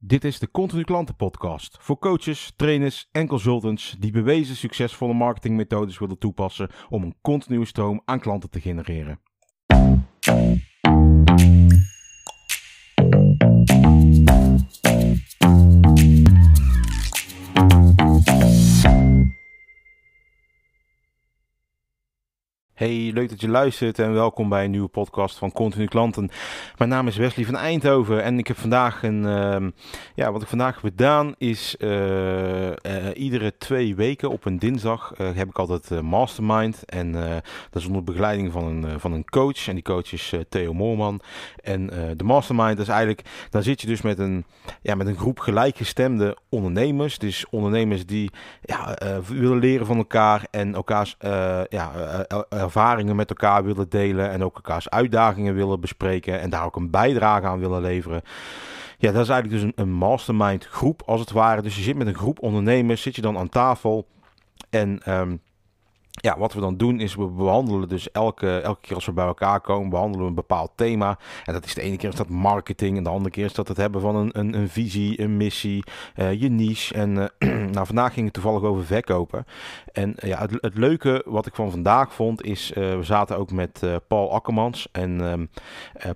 Dit is de Continu Klanten Podcast voor coaches, trainers en consultants die bewezen succesvolle marketingmethodes willen toepassen om een continue stroom aan klanten te genereren. Hey, leuk dat je luistert en welkom bij een nieuwe podcast van Continu Klanten. Mijn naam is Wesley van Eindhoven en ik heb vandaag een, uh, ja, wat ik vandaag heb gedaan is uh, uh, iedere twee weken op een dinsdag eh, heb ik altijd mastermind en dat is onder begeleiding van een, van een coach en die coach is Theo Moorman. En de mastermind is eigenlijk, dan zit je dus met een, ja, met een groep gelijkgestemde ondernemers, dus ondernemers die ja, willen leren van elkaar en elkaars ja, ervaringen met elkaar willen delen en ook elkaars uitdagingen willen bespreken en daar ook een bijdrage aan willen leveren. Ja, dat is eigenlijk dus een, een mastermind groep als het ware. Dus je zit met een groep ondernemers, zit je dan aan tafel en um, ja, wat we dan doen is we behandelen dus elke, elke keer als we bij elkaar komen, behandelen we een bepaald thema. En dat is de ene keer is dat marketing en de andere keer is dat het hebben van een, een, een visie, een missie, uh, je niche. En uh, nou, vandaag ging het toevallig over verkopen. En uh, ja, het, het, leuke wat ik van vandaag vond is, we zaten ook met Paul Akkermans. En ehm,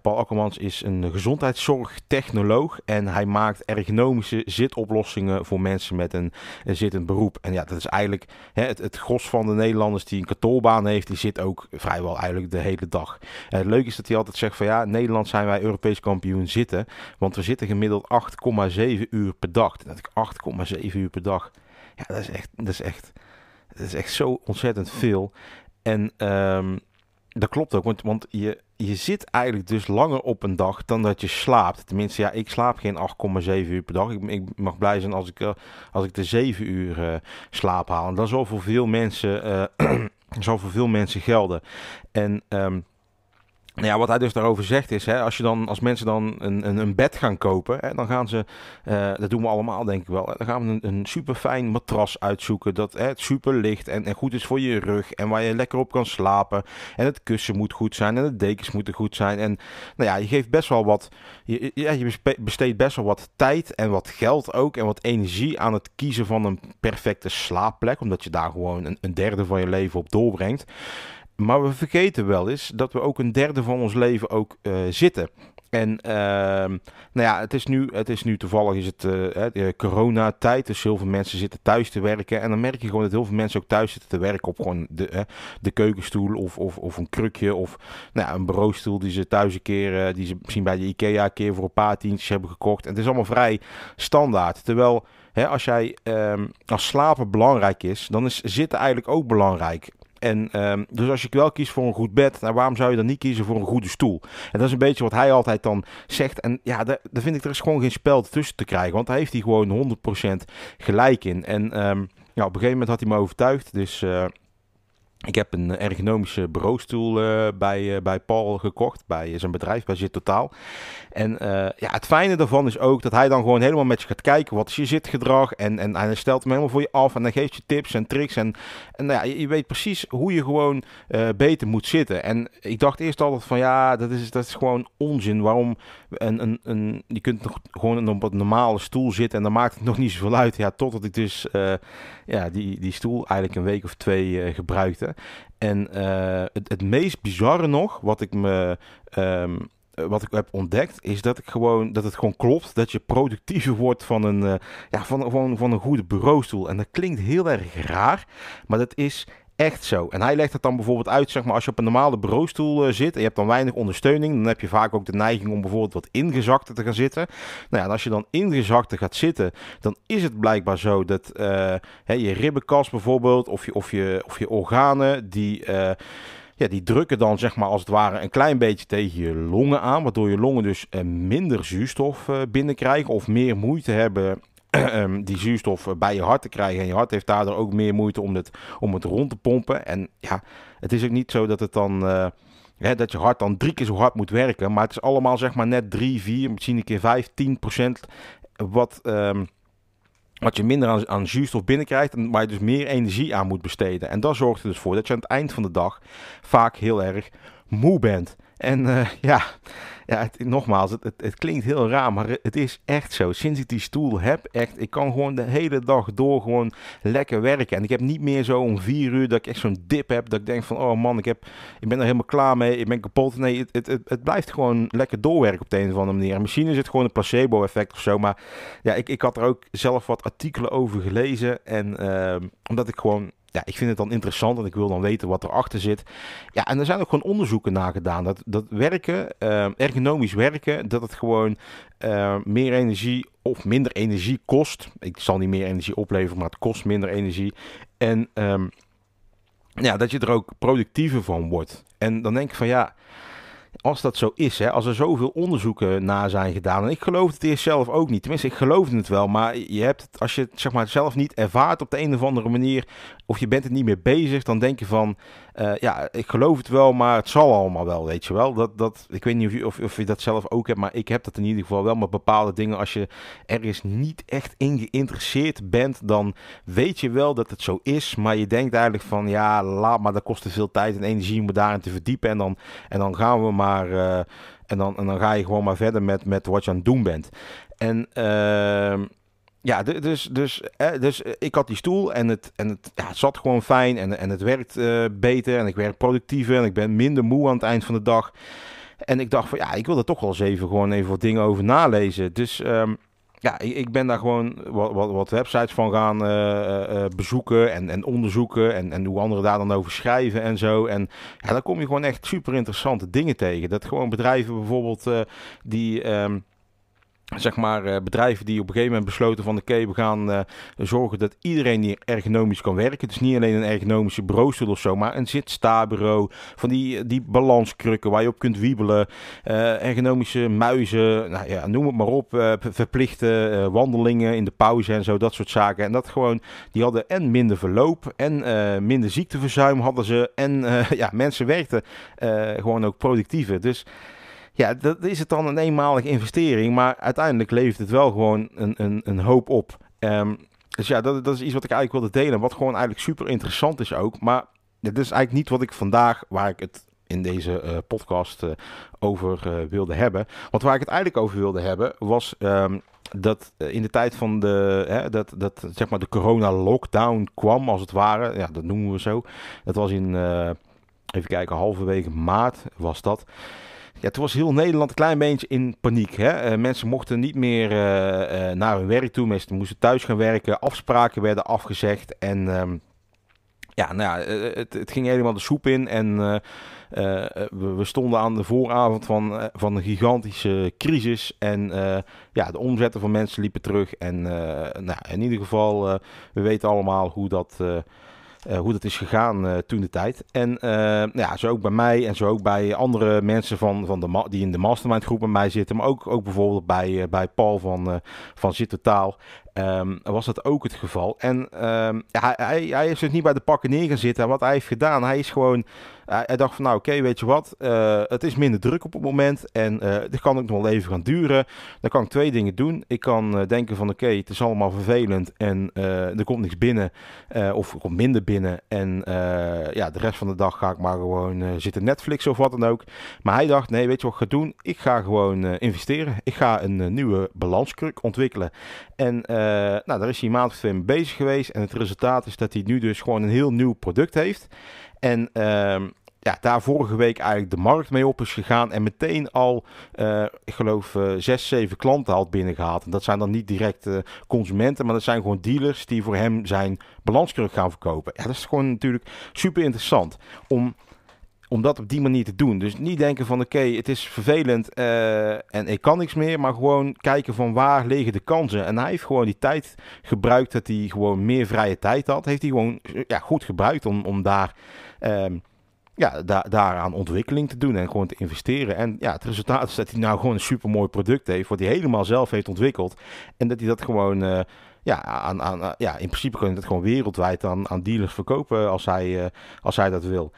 Paul Akkermans is een gezondheidszorgtechnoloog en hij maakt ergonomische zitoplossingen voor mensen met een, zittend beroep. En ja, dat is eigenlijk hè, het, het gros van de Die een kantorbaan heeft, die zit ook vrijwel eigenlijk de hele dag. En het leuke is dat hij altijd zegt van ja, in Nederland zijn wij Europees kampioen zitten, want we zitten gemiddeld 8,7 uur per dag. Dat ik 8,7 uur per dag. Ja, dat is echt, dat is echt, dat is echt zo ontzettend veel. En um, dat klopt ook, want, want je, je zit eigenlijk dus langer op een dag dan dat je slaapt. Tenminste, ja, ik slaap geen 8,7 uur per dag. Ik, ik, mag blij zijn als ik, uh, als ik de 7 uur uh, slaap haal. En dat zal voor veel mensen, zal voor veel mensen gelden. En um, nou ja, wat hij dus daarover zegt is, hè, als, je dan, als mensen dan een, een, een bed gaan kopen, hè, dan gaan ze, uh, dat doen we allemaal denk ik wel, dan gaan we een, een super fijn matras uitzoeken dat hè, super licht en, en goed is voor je rug en waar je lekker op kan slapen. En het kussen moet goed zijn en de dekens moeten goed zijn. En nou ja, je geeft best wel wat, je, ja, je besteedt best wel wat tijd en wat geld ook en wat energie aan het kiezen van een perfecte slaapplek, omdat je daar gewoon een, een derde van je leven op doorbrengt. Maar we vergeten wel eens dat we ook een derde van ons leven ook uh, zitten. En uh, nou ja, het is nu, het is nu toevallig is het uh, coronatijd. Dus heel veel mensen zitten thuis te werken. En dan merk je gewoon dat heel veel mensen ook thuis zitten te werken op gewoon de, de keukenstoel of, of, of een krukje. Of nou ja, een bureaustoel die ze thuis een keer, die ze misschien bij de IKEA een keer voor een paar tientjes hebben gekocht. En het is allemaal vrij standaard. Terwijl als jij um, als slapen belangrijk is, dan is zitten eigenlijk ook belangrijk. En um, dus als je wel kiest voor een goed bed, nou, waarom zou je dan niet kiezen voor een goede stoel? En dat is een beetje wat hij altijd dan zegt. En ja, daar, vind ik er is gewoon geen spel tussen te krijgen. Want daar heeft hij gewoon 100% gelijk in. En um, ja, op een gegeven moment had hij me overtuigd. Dus uh, ik heb een ergonomische bureaustoel uh, bij, uh, bij Paul gekocht, bij zijn bedrijf, bij Zit Totaal. En uh, ja, het fijne daarvan is ook dat hij dan gewoon helemaal met je gaat kijken, wat is je zitgedrag? En, en, hij stelt hem helemaal voor je af en dan geeft je tips en tricks. En, en nou ja, je, je weet precies hoe je gewoon beter moet zitten. En ik dacht eerst altijd van ja, dat is, dat is gewoon onzin. Waarom een, een, een, je kunt nog gewoon op een normale stoel zitten en dan maakt het nog niet zoveel uit. Ja, totdat ik dus ja, die, die stoel eigenlijk een week of twee gebruikte. En uh, het, het meest bizarre nog, wat ik me. Um, wat ik heb ontdekt, is dat, ik gewoon, dat het gewoon klopt dat je productiever wordt van een, ja, van, van, van een goede bureaustoel. En dat klinkt heel erg raar, maar dat is echt zo. En hij legt het dan bijvoorbeeld uit, zeg maar, als je op een normale bureaustoel uh, zit en je hebt dan weinig ondersteuning, dan heb je vaak ook de neiging om bijvoorbeeld wat ingezakter te gaan zitten. Nou ja, en als je dan ingezakter gaat zitten, dan is het blijkbaar zo dat uh, hè, je ribbenkast bijvoorbeeld, of je, of je, of je organen, die... Uh, ja, die drukken dan zeg maar als het ware een klein beetje tegen je longen aan, waardoor je longen dus minder zuurstof binnenkrijgen of meer moeite hebben die zuurstof eh, bij je hart te krijgen. En je hart heeft daardoor ook meer moeite om het, om het rond te pompen. En ja, het is ook niet zo dat het dan. Hè, dat je hart dan drie keer zo hard moet werken. Maar het is allemaal zeg maar net 3, 4, misschien een keer 5, 10 procent. Wat, um, wat je minder aan, aan zuurstof binnenkrijgt. En waar je dus meer energie aan moet besteden. En dat zorgt er dus voor dat je aan het eind van de dag vaak heel erg moe bent. En ja, ja, het, nogmaals, het, het, klinkt heel raar, maar het is echt zo. Sinds ik die stoel heb, echt, ik kan gewoon de hele dag door gewoon lekker werken. En ik heb niet meer zo om vier uur dat ik echt zo'n dip heb, dat ik denk van, oh man, ik, heb, ik ben er helemaal klaar mee, ik ben kapot. Nee, het, het, het, blijft gewoon lekker doorwerken op de een of andere manier. En misschien is het gewoon een placebo-effect of zo, maar ja, ik, ik had er ook zelf wat artikelen over gelezen. En uh, omdat ik gewoon ja, ik vind het dan interessant en ik wil dan weten wat erachter zit. Ja, en er zijn ook gewoon onderzoeken naar gedaan. Dat, dat werken, uh, ergonomisch werken, dat het gewoon uh, meer energie of minder energie kost. Ik zal niet meer energie opleveren, maar het kost minder energie. En um, ja, dat je er ook productiever van wordt. En dan denk ik van ja, als dat zo is, hè, als er zoveel onderzoeken naar zijn gedaan, en ik geloof het eerst zelf ook niet, tenminste ik geloofde het wel, maar je hebt het, als je het zeg maar, zelf niet ervaart op de een of andere manier, of je bent het niet meer bezig, dan denk je van, uh, ja, ik geloof het wel, maar het zal allemaal wel, weet je wel. Dat, dat, ik weet niet of je, of, je dat zelf ook hebt, maar ik heb dat in ieder geval wel met bepaalde dingen. Als je ergens niet echt in geïnteresseerd bent, dan weet je wel dat het zo is, maar je denkt eigenlijk van, ja, laat maar, dat kost te veel tijd en energie om me daarin te verdiepen en dan, en dan gaan we maar... Uh, en dan, en dan ga je gewoon maar verder met, met wat je aan het doen bent. En uh, ja, dus, dus, dus ik had die stoel en het, en het, ja, zat gewoon fijn en, en het werkt beter en ik werk productiever en ik ben minder moe aan het eind van de dag. En ik dacht van ja, ik wil er toch wel eens even gewoon even wat dingen over nalezen. Dus um, ja, ik, ben daar gewoon wat, wat, wat websites van gaan uh, uh, bezoeken en, en onderzoeken en, en hoe anderen daar dan over schrijven en zo. En ja, dan kom je gewoon echt super interessante dingen tegen. Dat gewoon bedrijven bijvoorbeeld die... Um, zeg maar, uh, bedrijven die op een gegeven moment besloten van oké, we gaan uh, zorgen dat iedereen hier ergonomisch kan werken. Dus niet alleen een ergonomische bureaustoel of zo, maar een zit-sta-bureau. Van die, die balanskrukken waar je op kunt wiebelen. Uh, ergonomische muizen, nou ja, noem het maar op. verplichte wandelingen in de pauze en zo, dat soort zaken. En dat gewoon, die hadden en minder verloop en minder ziekteverzuim hadden ze. En ja, mensen werkten gewoon ook productiever. Dus ja, dat is het dan een eenmalige investering. Maar uiteindelijk levert het wel gewoon een, een, een hoop op. Um, dus ja, dat, dat is iets wat ik eigenlijk wilde delen. Wat gewoon eigenlijk super interessant is ook. Maar dit is eigenlijk niet wat ik vandaag, waar ik het in deze uh, podcast uh, over uh, wilde hebben. Want waar ik het eigenlijk over wilde hebben, was um, dat in de tijd van de, hè, dat, dat, zeg maar de corona-lockdown kwam, als het ware. Ja, dat noemen we zo. Dat was in, even kijken, halverwege maart was dat. Ja, toen was heel Nederland een klein beetje in paniek. Hè? Uh, mensen mochten niet meer uh, uh, naar hun werk toe. Mensen moesten thuis gaan werken. Afspraken werden afgezegd. En um, ja, nou ja, het, het, ging helemaal de soep in. En we, we, stonden aan de vooravond van, van een gigantische crisis. En ja, de omzetten van mensen liepen terug. En nou, in ieder geval, we weten allemaal hoe dat uh, hoe dat is gegaan uh, toen de tijd. En uh, ja, zo ook bij mij en zo ook bij andere mensen van, van de die in de mastermind groep bij mij zitten. Maar ook, ook bijvoorbeeld bij, bij Paul van, van Zit Totaal. Um, was dat ook het geval. En um, ja, hij, hij is dus niet bij de pakken neer zitten. wat hij heeft gedaan, hij is gewoon hij dacht van nou oké, weet je wat, uh, het is minder druk op het moment en uh, dit kan ook nog wel even gaan duren. Dan kan ik twee dingen doen. Ik kan uh, denken van oké, het is allemaal vervelend en er komt niks binnen of er komt minder binnen. En ja, de rest van de dag ga ik maar gewoon zitten Netflix of wat dan ook. Maar hij dacht nee, weet je wat ik ga doen? Ik ga gewoon investeren. Ik ga een nieuwe balanskruk ontwikkelen. En nou, daar is hij een maand of twee mee bezig geweest en het resultaat is dat hij nu dus gewoon een heel nieuw product heeft. En uh, ja, daar vorige week eigenlijk de markt mee op is gegaan. En meteen al, uh, ik geloof, uh, zes, zeven klanten had binnengehaald. En dat zijn dan niet direct consumenten, maar dat zijn gewoon dealers die voor hem zijn balanskruk gaan verkopen. Ja, dat is gewoon natuurlijk super interessant om, om dat op die manier te doen. Dus niet denken van oké, het is vervelend en ik kan niks meer. Maar gewoon kijken van waar liggen de kansen. En hij heeft gewoon die tijd gebruikt dat hij gewoon meer vrije tijd had. Heeft hij gewoon ja, goed gebruikt om, om daar... Ehm, ja, da daaraan ontwikkeling te doen en gewoon te investeren. En ja, het resultaat is dat hij nou gewoon een super mooi product heeft, wat hij helemaal zelf heeft ontwikkeld. En dat hij dat gewoon, uh, ja, aan, aan, ja, in principe kan je dat gewoon wereldwijd aan, aan dealers verkopen als hij, uh, als hij dat wil.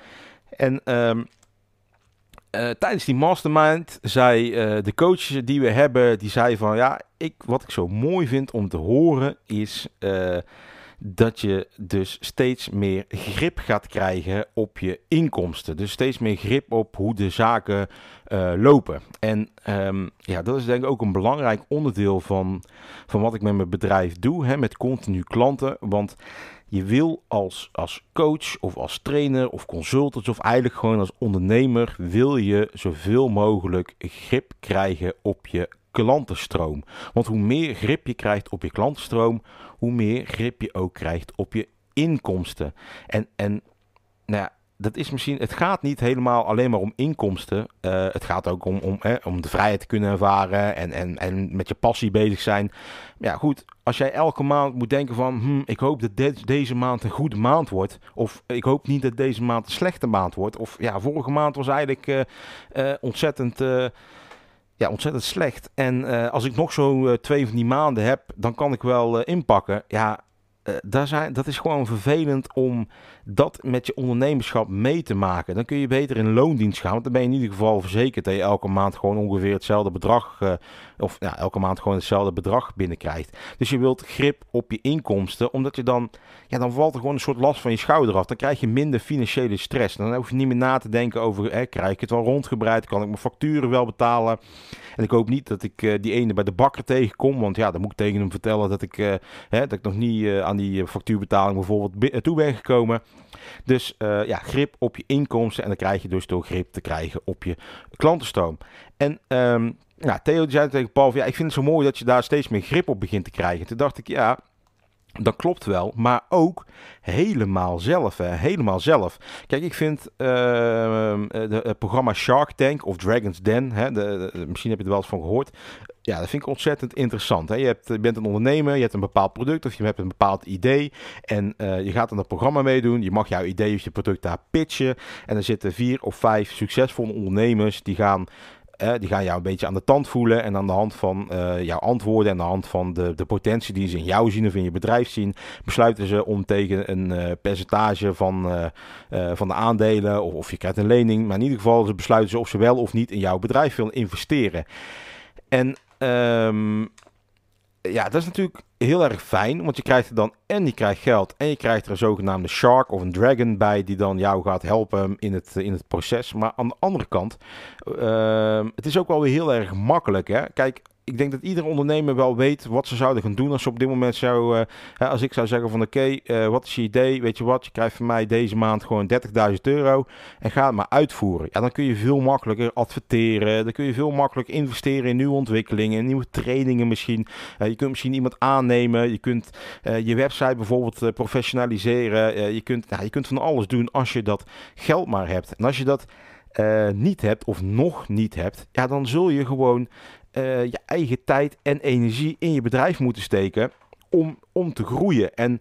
En um, uh, tijdens die mastermind zei de coach die we hebben, die zei van ja, ik, wat ik zo mooi vind om te horen is dat je dus steeds meer grip gaat krijgen op je inkomsten. Dus steeds meer grip op hoe de zaken lopen. En um, ja, dat is denk ik ook een belangrijk onderdeel van, van wat ik met mijn bedrijf doe, hè, met continu klanten. Want je wil als, als coach of als trainer of consultant of eigenlijk gewoon als ondernemer wil je zoveel mogelijk grip krijgen op je klantenstroom. Want hoe meer grip je krijgt op je klantenstroom, hoe meer grip je ook krijgt op je inkomsten. En, en nou ja, dat is misschien, het gaat niet helemaal alleen maar om inkomsten. Uh, het gaat ook om, om, hè, om de vrijheid te kunnen ervaren en, en, en met je passie bezig zijn. Ja, goed, als jij elke maand moet denken van, hm, ik hoop dat deze maand een goede maand wordt. Of ik hoop niet dat deze maand een slechte maand wordt. Of ja, vorige maand was eigenlijk uh, uh, ontzettend ja, ontzettend slecht. En als ik nog zo twee van die maanden heb, dan kan ik wel inpakken. Ja, daar zijn, dat is gewoon vervelend om dat met je ondernemerschap mee te maken. Dan kun je beter in loondienst gaan. Want dan ben je in ieder geval verzekerd dat je elke maand gewoon ongeveer hetzelfde bedrag. Uh, of ja, elke maand gewoon hetzelfde bedrag binnenkrijgt. Dus je wilt grip op je inkomsten. Omdat je dan. Ja, dan valt er gewoon een soort last van je schouder af. Dan krijg je minder financiële stress. Dan hoef je niet meer na te denken over. Eh, krijg ik het wel rondgebreid? Kan ik mijn facturen wel betalen? En ik hoop niet dat ik uh, die ene bij de bakker tegenkom. Want ja, dan moet ik tegen hem vertellen dat ik, uh, hè, dat ik nog niet aan die factuurbetaling bijvoorbeeld toe ben gekomen. Dus ja, grip op je inkomsten. En dan krijg je dus door grip te krijgen op je klantenstroom. En um, ja, Theo zei tegen Paul: ja, ik vind het zo mooi dat je daar steeds meer grip op begint te krijgen. Toen dacht ik, ja. Dat klopt wel, maar ook helemaal zelf. Hè? Helemaal zelf. Kijk, ik vind uh, het programma Shark Tank of Dragon's Den, hè, de, misschien heb je er wel eens van gehoord. Ja, dat vind ik ontzettend interessant. Hè? Je, hebt, bent een ondernemer, je hebt een bepaald product of je hebt een bepaald idee. En uh, je gaat aan het programma meedoen. Je mag jouw idee of je product daar pitchen. En er zitten vier of vijf succesvolle ondernemers die gaan eh, die gaan jou een beetje aan de tand voelen. En aan de hand van uh, jouw antwoorden en aan de hand van de, de potentie die ze in jou zien of in je bedrijf zien, besluiten ze om tegen een uh, percentage van, van de aandelen of, of je krijgt een lening. Maar in ieder geval ze besluiten ze of ze wel of niet in jouw bedrijf willen investeren. En um, ja, dat is natuurlijk heel erg fijn, want je krijgt er dan en je krijgt geld en je krijgt er een zogenaamde shark of een dragon bij die dan jou gaat helpen in het, in het proces. Maar aan de andere kant, uh, het is ook wel weer heel erg makkelijk. Hè? Kijk, ik denk dat ieder ondernemer wel weet wat ze zouden gaan doen als ze op dit moment zou, uh, als ik zou zeggen van oké, uh, wat is je idee? Weet je wat, je krijgt van mij deze maand gewoon 30.000 euro en ga het maar uitvoeren. Ja, dan kun je veel makkelijker adverteren, dan kun je veel makkelijker investeren in nieuwe ontwikkelingen, in nieuwe trainingen misschien. Uh, je kunt misschien iemand aannemen, je kunt je website bijvoorbeeld professionaliseren, je, kunt, nou, je kunt van alles doen als je dat geld maar hebt. En als je dat niet hebt of nog niet hebt, ja, dan zul je gewoon uh, je eigen tijd en energie in je bedrijf moeten steken om, om te groeien. En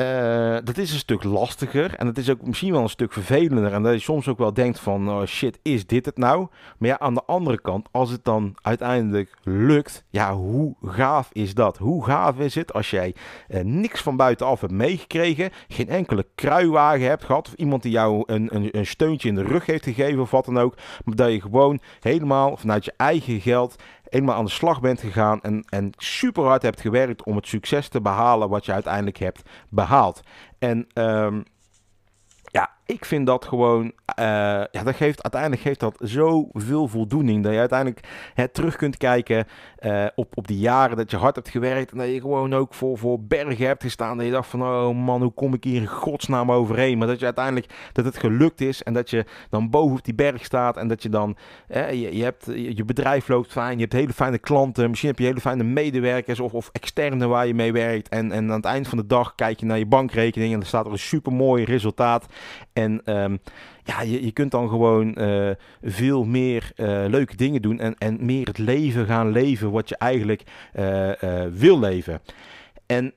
uh, dat is een stuk lastiger en het is ook misschien wel een stuk vervelender. En dat je soms ook wel denkt van, oh shit, is dit het nou? Maar ja, aan de andere kant, als het dan uiteindelijk lukt, ja, hoe gaaf is dat? Hoe gaaf is het als jij uh, niks van buitenaf hebt meegekregen, geen enkele kruiwagen hebt gehad, of iemand die jou een, een, een steuntje in de rug heeft gegeven of wat dan ook, maar dat je gewoon helemaal vanuit je eigen geld eenmaal aan de slag bent gegaan en, en super hard hebt gewerkt om het succes te behalen wat je uiteindelijk hebt behaald. En um, ja, ik vind dat gewoon, uh, ja, dat geeft, uiteindelijk geeft dat zoveel voldoening. Dat je uiteindelijk hè, terug kunt kijken uh, op, op die jaren dat je hard hebt gewerkt. En dat je gewoon ook voor, voor bergen hebt gestaan. Dat je dacht van, oh man, hoe kom ik hier in godsnaam overheen? Maar dat je uiteindelijk, dat het gelukt is. En dat je dan boven op die berg staat. En dat je dan, je, je, hebt, je bedrijf loopt fijn. Je hebt hele fijne klanten. Misschien heb je hele fijne medewerkers of, of externe waar je mee werkt. En, en aan het eind van de dag kijk je naar je bankrekening. En er staat er een super mooi resultaat. En um, ja, je, je kunt dan gewoon uh, veel meer uh, leuke dingen doen en, en meer het leven gaan leven wat je eigenlijk uh, wil leven. En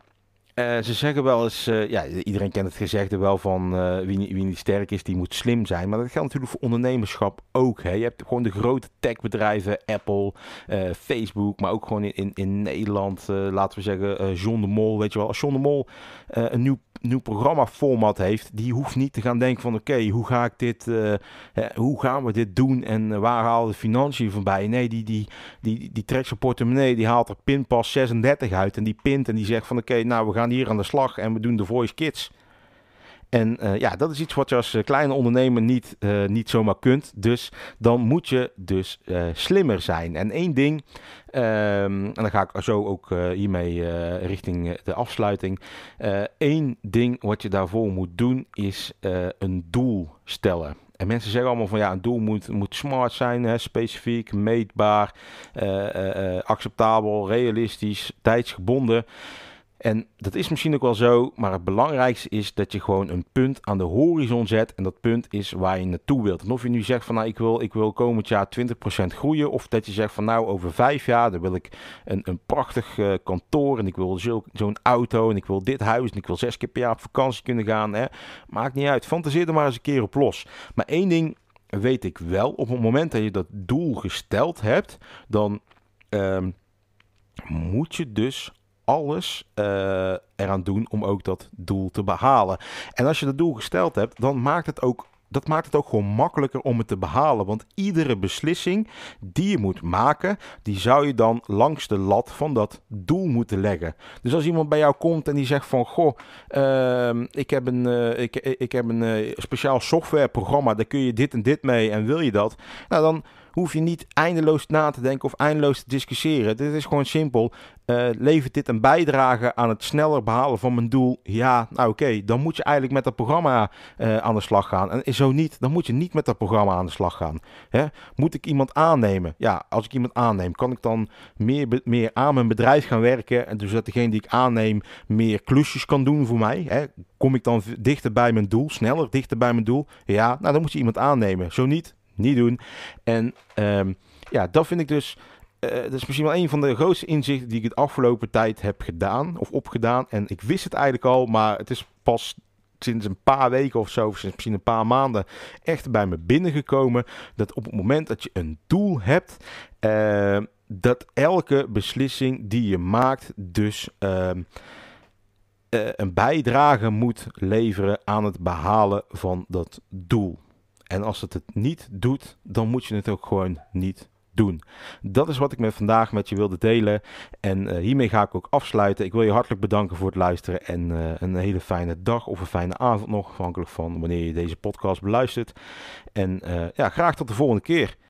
ze zeggen wel eens, ja, iedereen kent het gezegde wel van wie, wie, niet sterk is, die moet slim zijn. Maar dat geldt natuurlijk voor ondernemerschap ook. Hè. Je hebt gewoon de grote techbedrijven, Apple, Facebook, maar ook gewoon in, in, in Nederland, laten we zeggen, John de Mol. Weet je wel, als John de Mol een nieuw nieuw programma-format heeft, die hoeft niet te gaan denken van oké, hoe ga ik dit, uh, hoe gaan we dit doen en waar halen de financiën voorbij? Nee, die, die, die, die trekt zijn portemonnee, die haalt er pinpas 36 uit en die pint en die zegt van oké, nou we gaan hier aan de slag en we doen de Voice Kids. En uh, ja, dat is iets wat je als uh, kleine ondernemer niet, uh, niet zomaar kunt. Dus dan moet je dus slimmer zijn. En één ding, um, en dan ga ik zo ook hiermee richting de afsluiting. Eén ding wat je daarvoor moet doen is een doel stellen. En mensen zeggen allemaal van ja, een doel moet, moet smart zijn, hè, specifiek, meetbaar, acceptabel, realistisch, tijdsgebonden. En dat is misschien ook wel zo, maar het belangrijkste is dat je gewoon een punt aan de horizon zet. En dat punt is waar je naartoe wilt. En of je nu zegt van nou ik wil, ik wil komend jaar 20% groeien. Of dat je zegt van nou over vijf jaar dan wil ik een, een prachtig uh, kantoor. En ik wil zo'n auto. En ik wil dit huis. En ik wil zes keer per jaar op vakantie kunnen gaan. Hè. Maakt niet uit. Fantaseer er maar eens een keer op los. Maar één ding weet ik wel. Op het moment dat je dat doel gesteld hebt. Dan um, moet je dus alles uh, eraan doen om ook dat doel te behalen. En als je dat doel gesteld hebt, dan maakt het ook dat maakt het ook gewoon makkelijker om het te behalen. Want iedere beslissing die je moet maken, die zou je dan langs de lat van dat doel moeten leggen. Dus als iemand bij jou komt en die zegt van, goh, uh, ik heb een, uh, ik, ik heb een uh, speciaal softwareprogramma, daar kun je dit en dit mee en wil je dat? Nou, dan hoef je niet eindeloos na te denken of eindeloos te discussiëren. Dit is gewoon simpel. Uh, levert dit een bijdrage aan het sneller behalen van mijn doel? Ja, nou oké, dan moet je eigenlijk met dat programma uh, aan de slag gaan. En zo niet, dan moet je niet met dat programma aan de slag gaan. Hè? Moet ik iemand aannemen? Ja, als ik iemand aanneem, kan ik dan meer, meer aan mijn bedrijf gaan werken? En dus dat degene die ik aanneem meer klusjes kan doen voor mij? Hè? Kom ik dan dichter bij mijn doel, sneller dichter bij mijn doel? Ja, nou dan moet je iemand aannemen. Zo niet, niet doen. En um, ja, dat vind ik dus. Uh, dat is misschien wel een van de grootste inzichten die ik de afgelopen tijd heb gedaan of opgedaan. En ik wist het eigenlijk al, maar het is pas sinds een paar weken of zo, sinds misschien een paar maanden, echt bij me binnengekomen. Dat op het moment dat je een doel hebt, uh, dat elke beslissing die je maakt, dus. Uh, een bijdrage moet leveren aan het behalen van dat doel. En als het het niet doet, dan moet je het ook gewoon niet doen. Dat is wat ik met vandaag met je wilde delen. En uh, hiermee ga ik ook afsluiten. Ik wil je hartelijk bedanken voor het luisteren. En uh, een hele fijne dag of een fijne avond nog. Afhankelijk van wanneer je deze podcast beluistert. En uh, ja, graag tot de volgende keer.